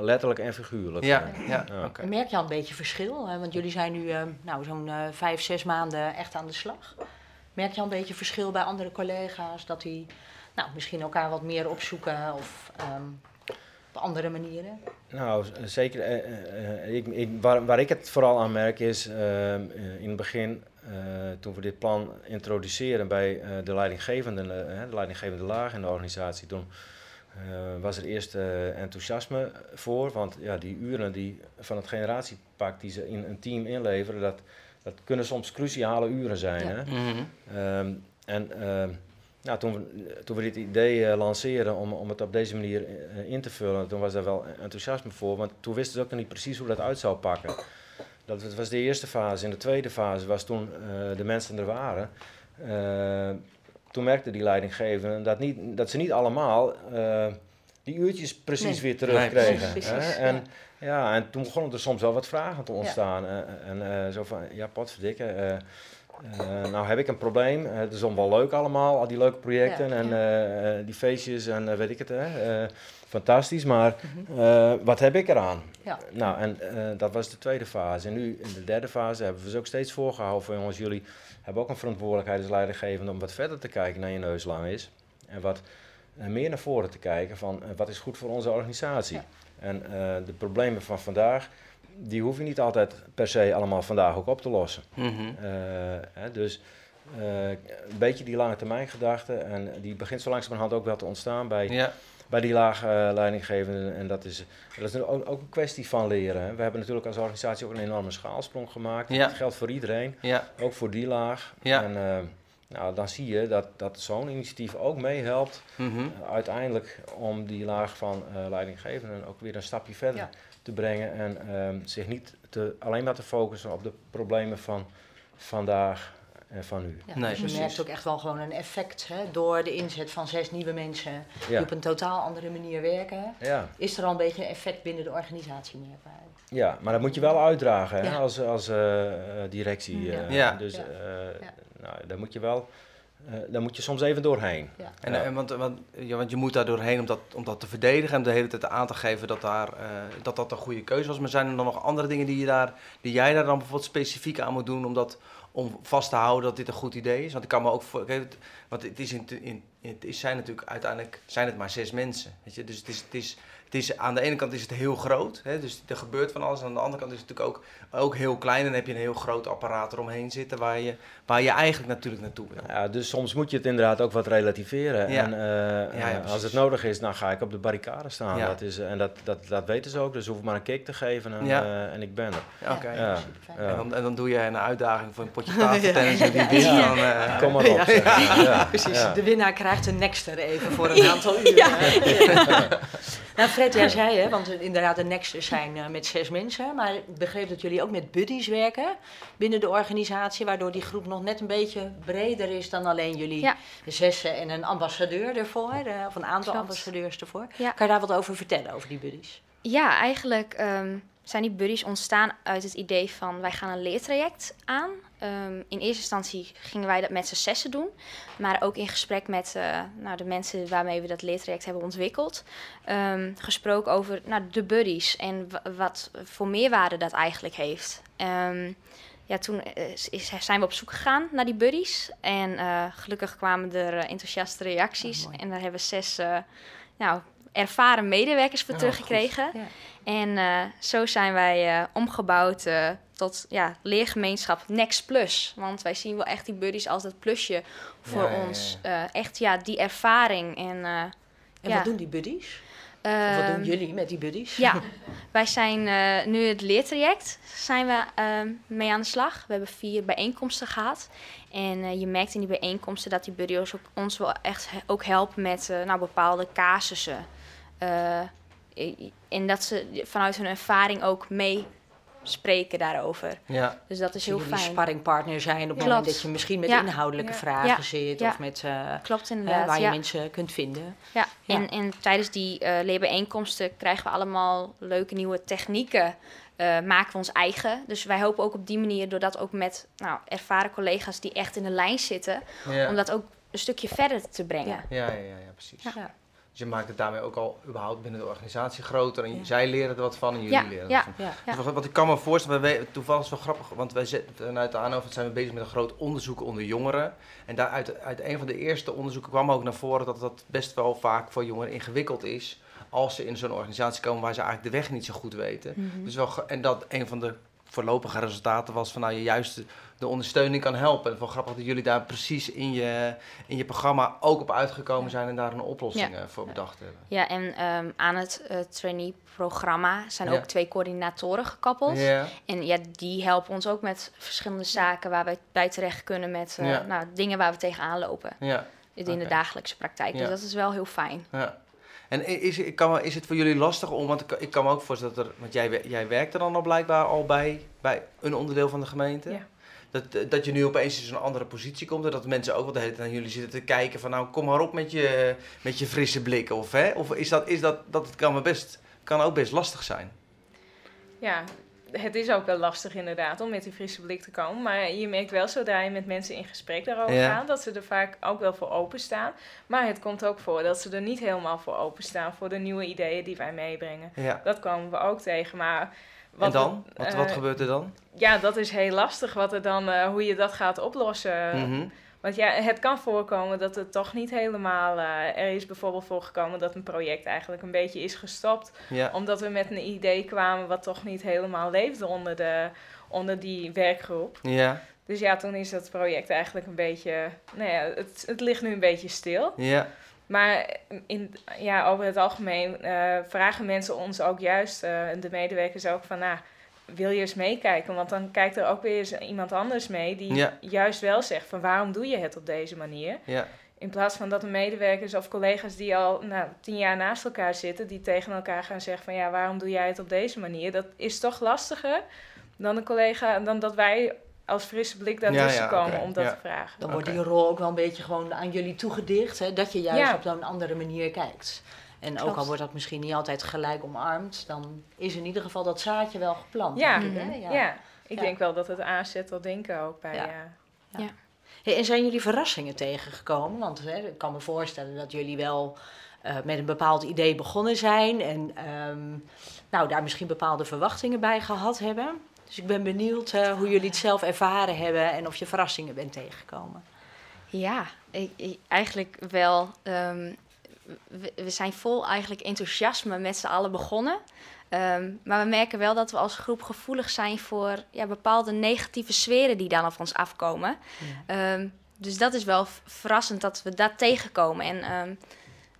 letterlijk en figuurlijk. Ja, ja, Ja. oké. Merk je al een beetje verschil? Hè? Want jullie zijn nu nou, zo'n eh, vijf, zes maanden echt aan de slag. Merk je al een beetje verschil bij andere collega's? Dat die nou, misschien elkaar wat meer opzoeken of ehm, op andere manieren? Nou, zeker. eh, eh, eh, ik, ik, waar, waar ik het vooral aan merk is, ehm, eh, in het begin, eh, toen we dit plan introduceren bij eh, de leidinggevende, de leidinggevende laag in de organisatie, toen eh, was er eerst eh, enthousiasme voor, want ja, die uren die, van het generatiepak die ze in een team inleveren, dat, dat kunnen soms cruciale uren zijn. Ja. Hè? Mhm. Ehm, en ehm, nou, toen, we, toen we dit idee eh, lanceerden om, om het op deze manier eh, in te vullen, toen was daar wel enthousiasme voor. Want toen wisten ze ook nog niet precies hoe dat uit zou pakken. Dat was de eerste fase. In de tweede fase was toen eh, de mensen er waren. toen merkte die leidinggevende dat, niet, dat ze niet allemaal die uurtjes precies Nee. weer terugkregen. Nee, hè? En, ja. en toen begonnen er soms wel wat vragen te ontstaan. En zo van, ja, potverdikke. Eh nou heb ik een probleem. Eh, het is allemaal wel leuk allemaal, al die leuke projecten Ja, en ja. eh, die feestjes en weet ik het. Hè. Fantastisch, maar wat heb ik eraan? Ja. Nou, en dat was de tweede fase. En nu in de derde fase hebben we ze ook steeds voorgehouden van jongens, jullie hebben ook een verantwoordelijkheid als leidinggevende om wat verder te kijken naar je neus lang is. En wat meer naar voren te kijken van wat is goed voor onze organisatie. En de problemen van vandaag, die hoef je niet altijd per se allemaal vandaag ook op te lossen. Mhm. Eh, hè, dus eh, een beetje die lange termijn gedachte en die begint zo langzamerhand ook wel te ontstaan bij, Ja, bij die laag eh, leidinggevenden. En dat is, dat is ook, ook een kwestie van leren. Hè. We hebben natuurlijk als organisatie ook een enorme schaalsprong gemaakt. Ja. Dat geldt voor iedereen, ja, ook voor die laag. Ja. En eh, nou, dan zie je dat, dat zo'n initiatief ook meehelpt mhm. uiteindelijk om die laag van eh, leidinggevenden ook weer een stapje verder Ja. Te brengen. En ehm, zich niet te, alleen maar te focussen op de problemen van vandaag en van nu. Ja, Nee, dus je precies. merkt ook echt wel gewoon een effect hè, door de inzet van zes nieuwe mensen die Ja, op een totaal andere manier werken. ja, Is er al een beetje een effect binnen de organisatie merkbaar? ja, maar dat moet je wel uitdragen hè, Ja. als, als eh, eh, directie. Ja. eh. Ja. Dus Ja. eh, Ja. nou, daar moet je wel, eh, daar moet je soms even doorheen. Ja. En, Ja. en want, want, ja, want je moet daar doorheen om dat, om dat te verdedigen en de hele tijd aan te geven dat, daar, eh, dat dat een goede keuze was. Maar zijn er dan nog andere dingen die, je daar, die jij daar dan bijvoorbeeld specifiek aan moet doen om, dat, om vast te houden dat dit een goed idee is? Want ik kan me ook voor, want het, is in, in, het is, zijn natuurlijk uiteindelijk zijn het maar zes mensen. Weet je? Dus het is, het is, het is, aan de ene kant is het heel groot, hè? dus er gebeurt van alles. Aan de andere kant is het natuurlijk ook, ook heel klein en heb je een heel groot apparaat eromheen zitten waar je, waar je eigenlijk natuurlijk naartoe wil. Ja, dus soms moet je het inderdaad ook wat relativeren. Ja. En eh, ja, eh, als het nodig is, dan ga ik op de barricade staan. Ja. Dat is, eh, en dat, dat, dat weten ze ook, dus hoef ik maar een cake te geven en, Ja. eh, en ik ben er. Ja, Oké. Ja. superfijn. Ja. En, dan, en dan doe je een uitdaging voor een potje tafeltennis en wie wint dan... eh, Kom maar op. zeg. Precies, Ja. de winnaar krijgt een Nexter even voor een aantal uren. (laughs) (laughs) nou, Fred, jij zei, hè, want inderdaad, de Nexters zijn eh, met zes mensen. Maar ik begreep dat jullie ook met buddies werken binnen de organisatie. Waardoor die groep nog net een beetje breder is dan alleen jullie Ja. zessen en een ambassadeur ervoor. eh, of een aantal Klopt. ambassadeurs ervoor. Ja. Kan je daar wat over vertellen, over die buddies? Ja, eigenlijk ehm, zijn die buddies ontstaan uit het idee van wij gaan een leertraject aan. Ehm, in eerste instantie gingen wij dat met z'n zessen doen, maar ook in gesprek met eh, nou, de mensen waarmee we dat leertraject hebben ontwikkeld. Ehm, gesproken over nou, de buddies en wa- wat voor meerwaarde dat eigenlijk heeft. Ehm, ja, toen eh, is, is- zijn we op zoek gegaan naar die buddies en eh, gelukkig kwamen er enthousiaste reacties Ah, en daar hebben we zes nou, ervaren medewerkers voor Oh, teruggekregen. Ja. En eh, zo zijn wij eh, omgebouwd eh, tot ja, leergemeenschap Next Plus. Want wij zien wel echt die buddies als dat plusje voor Ja, ja, ja. ons. Echt ja, die ervaring. En, En wat doen die buddies? Of wat doen Ehm, jullie met die buddies? Ja, (laughs) wij zijn nu het leertraject zijn we ehm, mee aan de slag. We hebben vier bijeenkomsten gehad. En je merkt in die bijeenkomsten dat die buddies ook, ons wel echt ook helpen met nou, bepaalde casussen. Eh, en dat ze vanuit hun ervaring ook meespreken daarover. Ja, Dus dat is heel fijn. sparringpartner zijn op het moment dat je misschien met Ja. inhoudelijke Ja. vragen Ja. zit Ja. of met eh, Klopt waar je ja. mensen kunt vinden. Ja, Ja. En, en tijdens die eh, leerbijeenkomsten krijgen we allemaal leuke nieuwe technieken. eh, maken we ons eigen. Dus wij hopen ook op die manier, doordat ook met nou, ervaren collega's die echt in de lijn zitten, ja. om dat ook een stukje verder te brengen. Ja. Ja, ja, ja, ja, precies. Ja. Dus je maakt het daarmee ook al überhaupt binnen de organisatie groter. En Ja. zij leren er wat van en jullie Ja, leren er ja. wat van. Ja. Dus wat- ik kan me voorstellen, wij, toevallig is wel grappig, want wij zitten vanuit de Aanhoven zijn we bezig met een groot onderzoek onder jongeren. En daar uit, uit een van de eerste onderzoeken kwam ook naar voren dat dat best wel vaak voor jongeren ingewikkeld is. Als ze in zo'n organisatie komen waar ze eigenlijk de weg niet zo goed weten. Mhm. Dus wel, en dat een van de voorlopige resultaten was van nou je juist de, de ondersteuning kan helpen. En het is wel grappig dat jullie daar precies in je, in je programma ook op uitgekomen zijn en daar een oplossing eh, voor bedacht hebben. Ja, en ehm, aan het eh, trainee-programma zijn Ja. ook twee coördinatoren gekoppeld. Ja, En ja, die helpen ons ook met verschillende zaken waar we bij terecht kunnen met eh, nou, dingen waar we tegenaan lopen ja, in de dagelijkse praktijk. Ja. Dus dat is wel heel fijn. ja. En is, ik kan, is het voor jullie lastig om, want ik, kan- ik kan me ook voorstellen dat er, want jij, jij werkt er dan al blijkbaar al bij, bij een onderdeel van de gemeente. Ja. Dat, eh, dat je nu opeens in zo'n andere positie komt en dat mensen ook wel de hele tijd naar jullie zitten te kijken van nou kom maar op met je, met je frisse blik of hè? Of is dat, is dat, dat het kan, best, kan ook best lastig zijn? Ja, het is ook wel lastig inderdaad om met die frisse blik te komen. Maar je merkt wel zodra je met mensen in gesprek daarover Ja. gaat, dat ze er vaak ook wel voor openstaan. Maar het komt ook voor dat ze er niet helemaal voor openstaan voor de nieuwe ideeën die wij meebrengen. Ja. Dat komen we ook tegen. Maar En wat dan? we- Wat, wat eh, gebeurt er dan? Ja, dat is heel lastig wat er dan, eh, hoe je dat gaat oplossen. Mhm. Want ja, het kan voorkomen dat het toch niet helemaal. eh, er is bijvoorbeeld voorgekomen dat een project eigenlijk een beetje is gestopt. Ja. Omdat we met een idee kwamen wat toch niet helemaal leefde onder, de, onder die werkgroep. Ja. Dus ja, toen is dat project eigenlijk een beetje. Nou ja, het, het ligt nu een beetje stil. Ja. Maar in, ja, over het algemeen eh, vragen mensen ons ook juist, eh, de medewerkers ook van, nou, wil je eens meekijken? Want dan kijkt er ook weer eens iemand anders mee die Ja. juist wel zegt van, waarom doe je het op deze manier? Ja. In plaats van dat de medewerkers of collega's die al nou, tien jaar naast elkaar zitten, die tegen elkaar gaan zeggen van, ja, waarom doe jij het op deze manier? Dat is toch lastiger dan een collega, dan dat wij als frisse blik daartussen Ja, ja, komen om dat ja. te vragen. Dan wordt die rol ook wel een beetje gewoon aan jullie toegedicht. Hè? Dat je juist Ja. op een andere manier kijkt. En ook al wordt dat misschien niet altijd gelijk omarmd, dan is in ieder geval dat zaadje wel geplant. Ja. denk ik, hè? Ja, ik Ja. denk wel dat het aanzet tot denken ook bij... Ja. eh, Hey, en zijn jullie verrassingen tegengekomen? Want hè, ik kan me voorstellen dat jullie wel eh, met een bepaald idee begonnen zijn en ehm, nou, daar misschien bepaalde verwachtingen bij gehad hebben. Dus ik ben benieuwd eh, hoe jullie het zelf ervaren hebben en of je verrassingen bent tegengekomen. Ja, ik, ik- eigenlijk wel. ehm, we, we zijn vol eigenlijk enthousiasme met z'n allen begonnen. Ehm, maar we merken wel dat we als groep gevoelig zijn voor ja, bepaalde negatieve sferen die dan op ons afkomen. Ehm, dus dat is wel verrassend dat we dat tegenkomen. En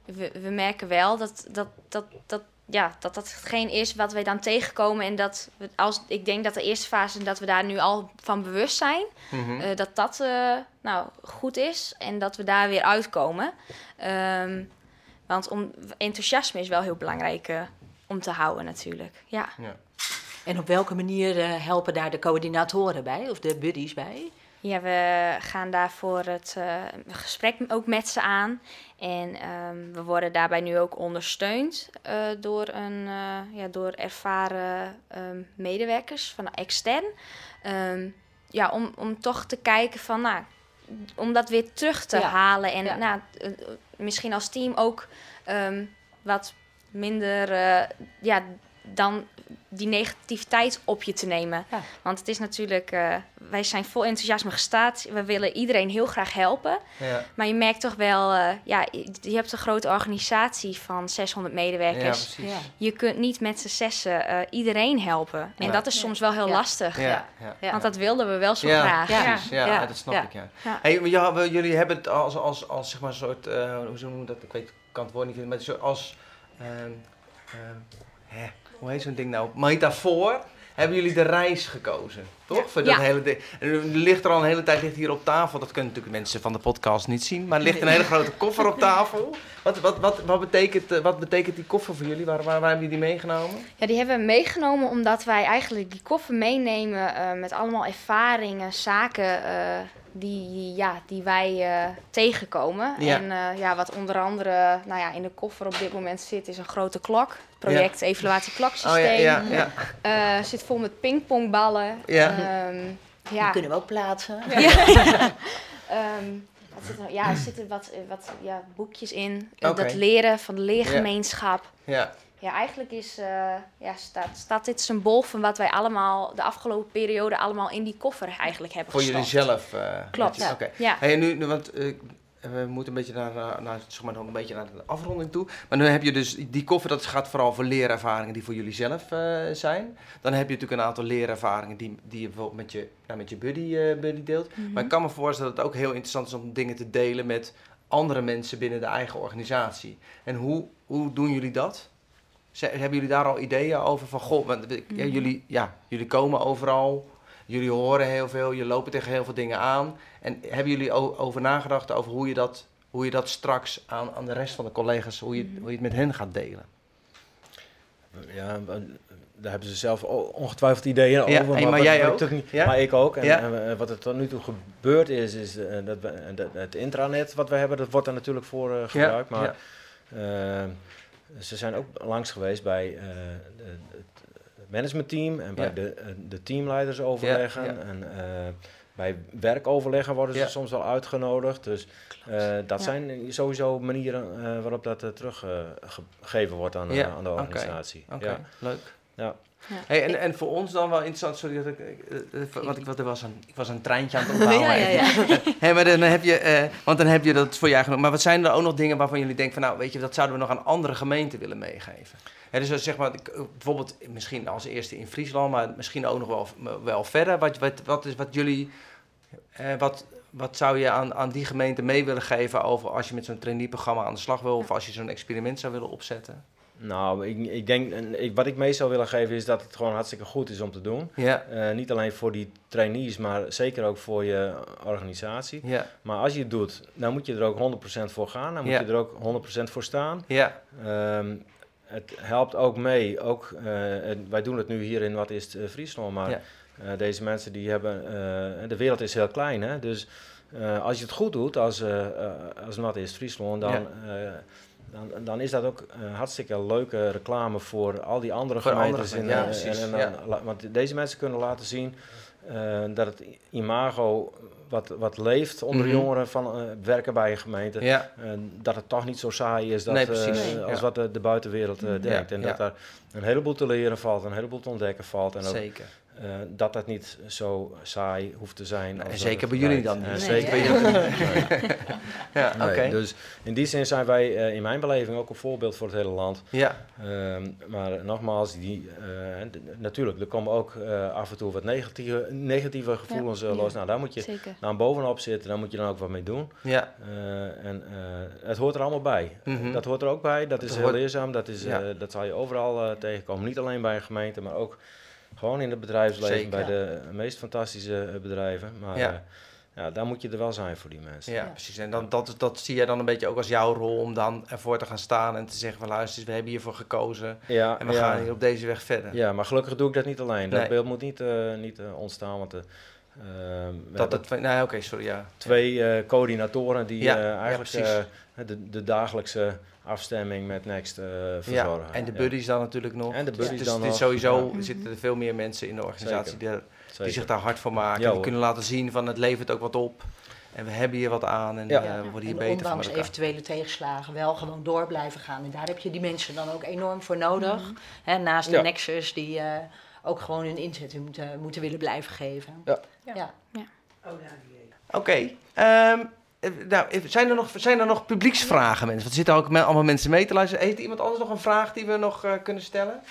we, we merken wel dat dat, dat, dat, ja, dat dat hetgeen is wat wij dan tegenkomen. En dat we, als, ik denk dat de eerste fase, dat we daar nu al van bewust zijn. Mhm. Eh, dat dat eh, nou, goed is en dat we daar weer uitkomen. Ehm, want om, enthousiasme is wel heel belangrijk eh, om te houden natuurlijk. Ja. En op welke manier eh, helpen daar de coördinatoren bij of de buddies bij? Ja, we gaan daarvoor het eh, gesprek ook met ze aan. En ehm, we worden daarbij nu ook ondersteund eh, door, een, eh, ja, door ervaren ehm, medewerkers van extern. Ehm, ja, om, om toch te kijken van, nou, om dat weer terug te Ja. halen. En Ja. nou, misschien als team ook wat minder, ja, dan die negativiteit op je te nemen. Ja. Want het is natuurlijk, eh, wij zijn vol enthousiasme gestaat. We willen iedereen heel graag helpen. Ja. Maar je merkt toch wel, eh, ja, je hebt een grote organisatie van 600 ja, medewerkers. precies. je kunt niet met z'n zessen eh, iedereen helpen. En dat is soms wel heel Ja. lastig. Ja, Ja. ja. Ja. Want dat wilden we wel zo ja, graag. Ja. precies. Ja, Ja. ja, dat snap Ja. ik, ja. Ja. Hey, ja, jullie hebben het als, als, als zeg maar een soort, hoe noemen we dat? Ik weet, ik kan het woord niet vinden, maar als ehm, ehm, hè, hoe heet zo'n ding nou? Metafoor. Hebben jullie de reis gekozen, toch? Voor dat Ja. hele ding. En er ligt er al een hele tijd ligt hier op tafel. Dat kunnen natuurlijk mensen van de podcast niet zien. Maar er ligt een hele grote koffer op tafel. Wat, wat, wat, wat, betekent, eh, wat betekent die koffer voor jullie? Waar, waar, waar hebben jullie die meegenomen? Ja, die hebben we meegenomen omdat wij eigenlijk die koffer meenemen eh, met allemaal ervaringen, zaken eh, die, ja, die wij eh, tegenkomen. Ja. En eh, ja, wat onder andere nou ja, in de koffer op dit moment zit, is een grote klok. Project Evaluatie Oh Kloksysteem. ja, ja, ja. Eh, zit vol met pingpongballen. Ja. Ehm, Die kunnen we ook plaatsen. (laughs) (laughs) Ehm, wat zit er, ja, er zitten wat, wat ja, boekjes in. Dat leren van de leergemeenschap. ja. Ja, eigenlijk is, eh, ja, staat, staat dit symbool van wat wij allemaal de afgelopen periode allemaal in die koffer eigenlijk hebben Voor jullie zelf. eh, Klopt. netjes. Oké. Ja. Hey, nu, nu, want eh, we moeten een beetje naar, naar, naar, zeg maar, nog een beetje naar de afronding toe. Maar nu heb je dus die koffer, dat gaat vooral voor leerervaringen die voor jullie zelf eh, zijn. Dan heb je natuurlijk een aantal leerervaringen die, die je bijvoorbeeld met je, nou, met je buddy, eh, buddy deelt. Mhm. Maar ik kan me voorstellen dat het ook heel interessant is om dingen te delen met andere mensen binnen de eigen organisatie. En hoe, hoe doen jullie dat? Hebben jullie daar al ideeën over van, goh, want, ja, Mhm. jullie, ja, jullie komen overal, jullie horen heel veel, je lopen tegen heel veel dingen aan. En hebben jullie over nagedacht over hoe je dat, hoe je dat straks aan, aan de rest van de collega's, hoe je, Mhm. hoe je het met hen gaat delen? Ja, daar hebben ze zelf ongetwijfeld ideeën over. Ja, maar jij ook? toch niet- Ja? Maar ik ook. En, Ja. en, eh, wat er tot nu toe gebeurd is, is eh, dat we, eh, dat- het intranet wat we hebben, dat wordt er natuurlijk voor eh, gebruikt. maar ja. Ze zijn ook langs geweest bij eh, de- het managementteam en bij Ja. de, eh, de teamleiders overleggen. ja. En eh, bij werkoverleggen worden ze Ja. soms wel uitgenodigd. Dus eh, dat Ja. zijn sowieso manieren eh, waarop dat teruggegeven wordt aan, aan de organisatie. Oké, Ja. leuk. Ja. Ja. Hey, en, en voor ons dan wel interessant, sorry dat ik, eh, eh, want ik, wat, er was een, ik was een treintje aan het (laughs) opbouwen. Ja, ja, ja. (laughs) Hey, maar dan heb je, eh, want dan heb je dat voor je eigen. Maar wat zijn er ook nog dingen waarvan jullie denken van, nou, weet je, dat zouden we nog aan andere gemeenten willen meegeven? Dus zeg maar, eh, bijvoorbeeld misschien als eerste in Friesland, maar misschien ook nog wel, wel verder. Wat, wat, wat is wat jullie, eh, wat, wat zou je aan, aan die gemeente mee willen geven over als je met zo'n traineeprogramma aan de slag wil, of als je zo'n experiment zou willen opzetten? Nou, ik, ik denk, en ik, wat ik mee zou willen geven is dat het gewoon hartstikke goed is om te doen. Ja, Eh, niet alleen voor die trainees, maar zeker ook voor je organisatie. ja, Maar als je het doet, dan moet je er ook 100% voor gaan. Dan moet Ja. je er ook 100% voor staan. ja, Ehm, het helpt ook mee. Ook, eh, wij doen het nu hier in wat is het, eh, Friesland, maar Ja. eh, deze mensen die hebben, eh, de wereld is heel klein, hè? dus eh, als je het goed doet als, eh eh, als wat is Friesland, dan, Ja. Eh, dan, dan is dat ook eh, hartstikke leuke reclame voor al die andere Voor andere gemeentes. in, gemeenten, ja, eh, precies, en, en dan la- want deze mensen kunnen laten zien eh, dat het imago wat, wat leeft onder Mhm. jongeren van eh, werken bij een gemeente. ja. Dat het toch niet zo saai is dat, Nee, eh, precies. als Ja. wat de, de buitenwereld eh, denkt. en dat daar een heleboel te leren valt, een heleboel te ontdekken valt. En ook, Eh, dat dat niet zo saai hoeft te zijn. Nee, als dat zeker bij jullie dan Eh, niet. zeker bij (laughs) Nee, jullie. Ja, Nee, oké. Dus in die zin zijn wij eh, in mijn beleving ook een voorbeeld voor het hele land. Ja, Ehm, maar nogmaals, die, eh, natuurlijk, er komen ook eh, af en toe wat negatieve, negatieve gevoelens Ja. los. Nou, daar moet je Zeker. dan bovenop zitten, daar moet je dan ook wat mee doen. ja, Eh, en eh, het hoort er allemaal bij. Mhm. Dat hoort er ook bij. Dat is heel leerzaam. Dat, is, Ja. eh, dat zal je overal tegenkomen. Niet alleen bij een gemeente, maar ook gewoon in het bedrijfsleven. Zeker. Bij de meest fantastische eh, bedrijven. Maar Ja. ja. ja, daar moet je er wel zijn voor die mensen. ja, Ja. precies. En dan, dat, dat zie jij dan een beetje ook als jouw rol om dan ervoor te gaan staan en te zeggen van luister, eens, we hebben hiervoor gekozen Ja, en we ja. gaan hier op deze weg verder. Ja, maar gelukkig doe ik dat niet alleen. Dat Nee. beeld moet niet, eh, niet eh, ontstaan. Want eh, eh, Dat het, nee, oké, sorry, ja. twee eh, coördinatoren die Ja, eh, ja, eigenlijk precies. eh, de, de dagelijkse afstemming met Next eh, Ja, verzorgen. en de Ja, buddies dan natuurlijk nog. En de Dus buddies is- dan het is nog. sowieso Ja. zitten er veel meer mensen in de organisatie Zeker. die, die zeker. zich daar hard voor maken. Ja, die hoor. kunnen laten zien van het levert ook wat op. En we hebben hier wat aan en Ja. eh, we worden hier en beter van ondanks eventuele tegenslagen wel gewoon door blijven gaan. En daar heb je die mensen dan ook enorm voor nodig. Hè, naast de Ja. Nexus die eh, ook gewoon hun inzet moeten, moeten willen blijven geven. Ja. ja. Oké. ehm, eh, nou, even- zijn, er nog, zijn er nog publieksvragen, mensen? Want er zitten ook allemaal mensen mee te luisteren. Heeft iemand anders nog een vraag die we nog eh, kunnen stellen?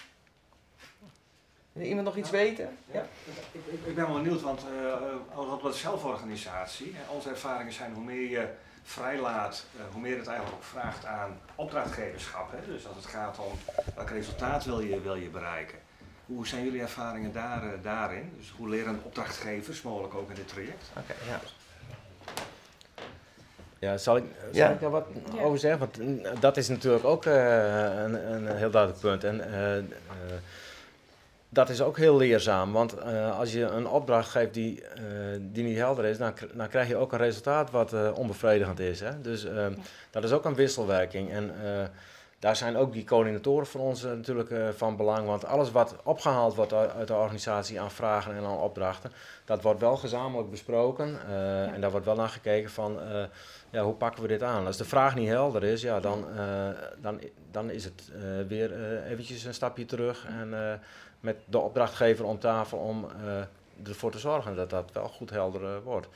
Wil iemand nog iets weten? Ja? Ik, ik, ik ben wel benieuwd, want eh, als wat zelforganisatie, hè, onze ervaringen zijn hoe meer je vrijlaat, uh, hoe meer het eigenlijk ook vraagt aan opdrachtgeverschap. Hè? Dus als het gaat om welk resultaat wil je, wil je bereiken. Hoe zijn jullie ervaringen daar, uh, daarin? Dus hoe leren opdrachtgevers, mogelijk ook in dit traject? Oké, ja. Ja, zal ik, zal Ja. ik daar wat Ja. over zeggen? Want mm, dat is natuurlijk ook eh, een, een heel duidelijk punt. En eh, eh, dat is ook heel leerzaam. Want eh, als je een opdracht geeft die, eh, die niet helder is, dan, dan krijg je ook een resultaat wat eh, onbevredigend is. Hè? Dus eh, dat is ook een wisselwerking. En eh, daar zijn ook die coördinatoren voor ons eh, natuurlijk eh, van belang. Want alles wat opgehaald wordt uit, de organisatie aan vragen en aan opdrachten, dat wordt wel gezamenlijk besproken. eh, En daar wordt wel naar gekeken van, ja, hoe pakken we dit aan? Als de vraag niet helder is, ja, dan, dan, dan is het weer eventjes een stapje terug. En met de opdrachtgever om tafel om ervoor te zorgen dat dat wel goed helder wordt.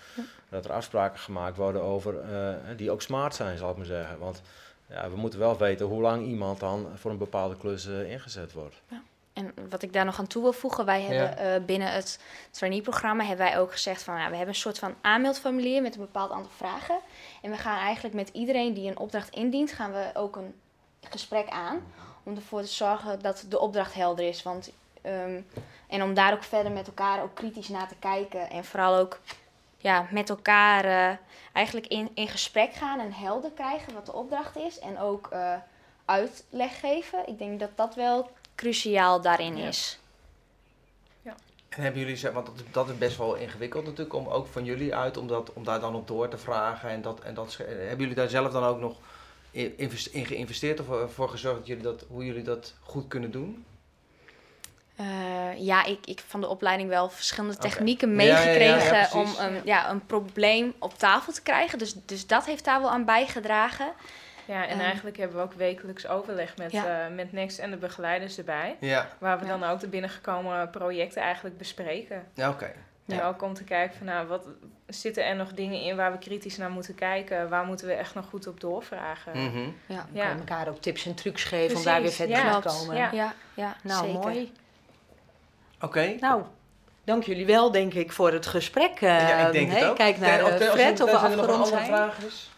Dat er afspraken gemaakt worden over, die ook smart zijn, zal ik maar zeggen. Want ja, we moeten wel weten hoe lang iemand dan voor een bepaalde klus eh, ingezet wordt. En wat ik daar nog aan toe wil voegen, wij hebben eh, binnen het trainee-programma hebben wij ook gezegd van, ja, we hebben een soort van aanmeldformulier met een bepaald aantal vragen. En we gaan eigenlijk met iedereen die een opdracht indient, gaan we ook een gesprek aan om ervoor te zorgen dat de opdracht helder is. Want, ehm, en om daar ook verder met elkaar ook kritisch naar te kijken en vooral ook ja, met elkaar eh, eigenlijk in, in gesprek gaan en helder krijgen wat de opdracht is en ook eh, uitleg geven. Ik denk dat dat wel cruciaal daarin Ja. is. En hebben jullie, ze- want dat, dat is best wel ingewikkeld natuurlijk, om ook van jullie uit, om, dat, om daar dan op door te vragen. En dat, en dat, sche- hebben jullie daar zelf dan ook nog in, geïnvesteerd of ervoor gezorgd dat jullie dat, hoe jullie dat goed kunnen doen? Eh, ja, ik, ik van de opleiding wel verschillende technieken Ja, ja, ja, ja, meegekregen om een, ja, een probleem op tafel te krijgen. Dus, dus dat heeft daar wel aan bijgedragen. Ja, en Ehm. eigenlijk hebben we ook wekelijks overleg met, Ja. eh, met Next en de begeleiders erbij. Ja, Waar we Ja. dan ook de binnengekomen projecten eigenlijk bespreken. ja oké. En Ja. ook om te kijken van nou, wat zitten er nog dingen in waar we kritisch naar moeten kijken? Waar moeten we echt nog goed op doorvragen? Mhm. Ja, We Ja. kunnen elkaar ook tips en trucs geven om daar weer verder ja. te komen. Ja. ja, ja Nou, zeker. mooi. Oké. Nou, dank jullie wel, denk ik, voor het gesprek. ja, ik denk hè? het ook. Kijk naar Ten- eh, als Fred of we er afgerond zijn. vragen is?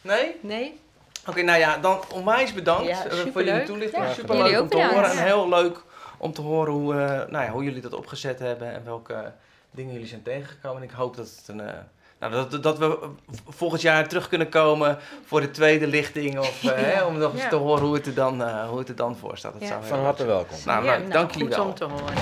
Nee? Nee? Oké, nou ja, dan onwijs bedankt Ja, eh, voor jullie toelichting. Ja, Superleuk jullie om te horen en heel leuk om te horen hoe, eh, nou ja, hoe jullie dat opgezet hebben en welke dingen jullie zijn tegengekomen. En ik hoop dat, het een, nou, dat, dat we volgend jaar terug kunnen komen voor de tweede lichting. Of, eh, (laughs) hè, om nog eens Ja. te horen hoe het er dan, eh, hoe het er dan voor staat. Dat Ja. zou heel Van harte welkom. Nou, Ja, leuk. Nou, dank jullie goed wel. om te horen.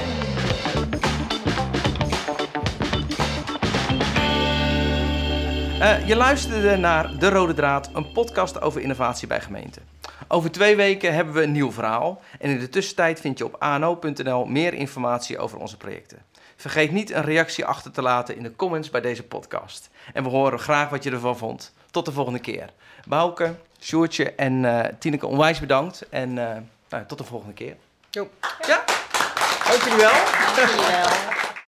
Eh, je luisterde naar De Rode Draad, een podcast over innovatie bij gemeenten. Over twee weken hebben we een nieuw verhaal. En in de tussentijd vind je op ano.nl meer informatie over onze projecten. Vergeet niet een reactie achter te laten in de comments bij deze podcast. En we horen graag wat je ervan vond. Tot de volgende keer. Bouke, Sjoertje en eh, Tineke onwijs bedankt. En eh, nou, tot de volgende keer. Jo. Ja, dank jullie wel. Dank jullie wel.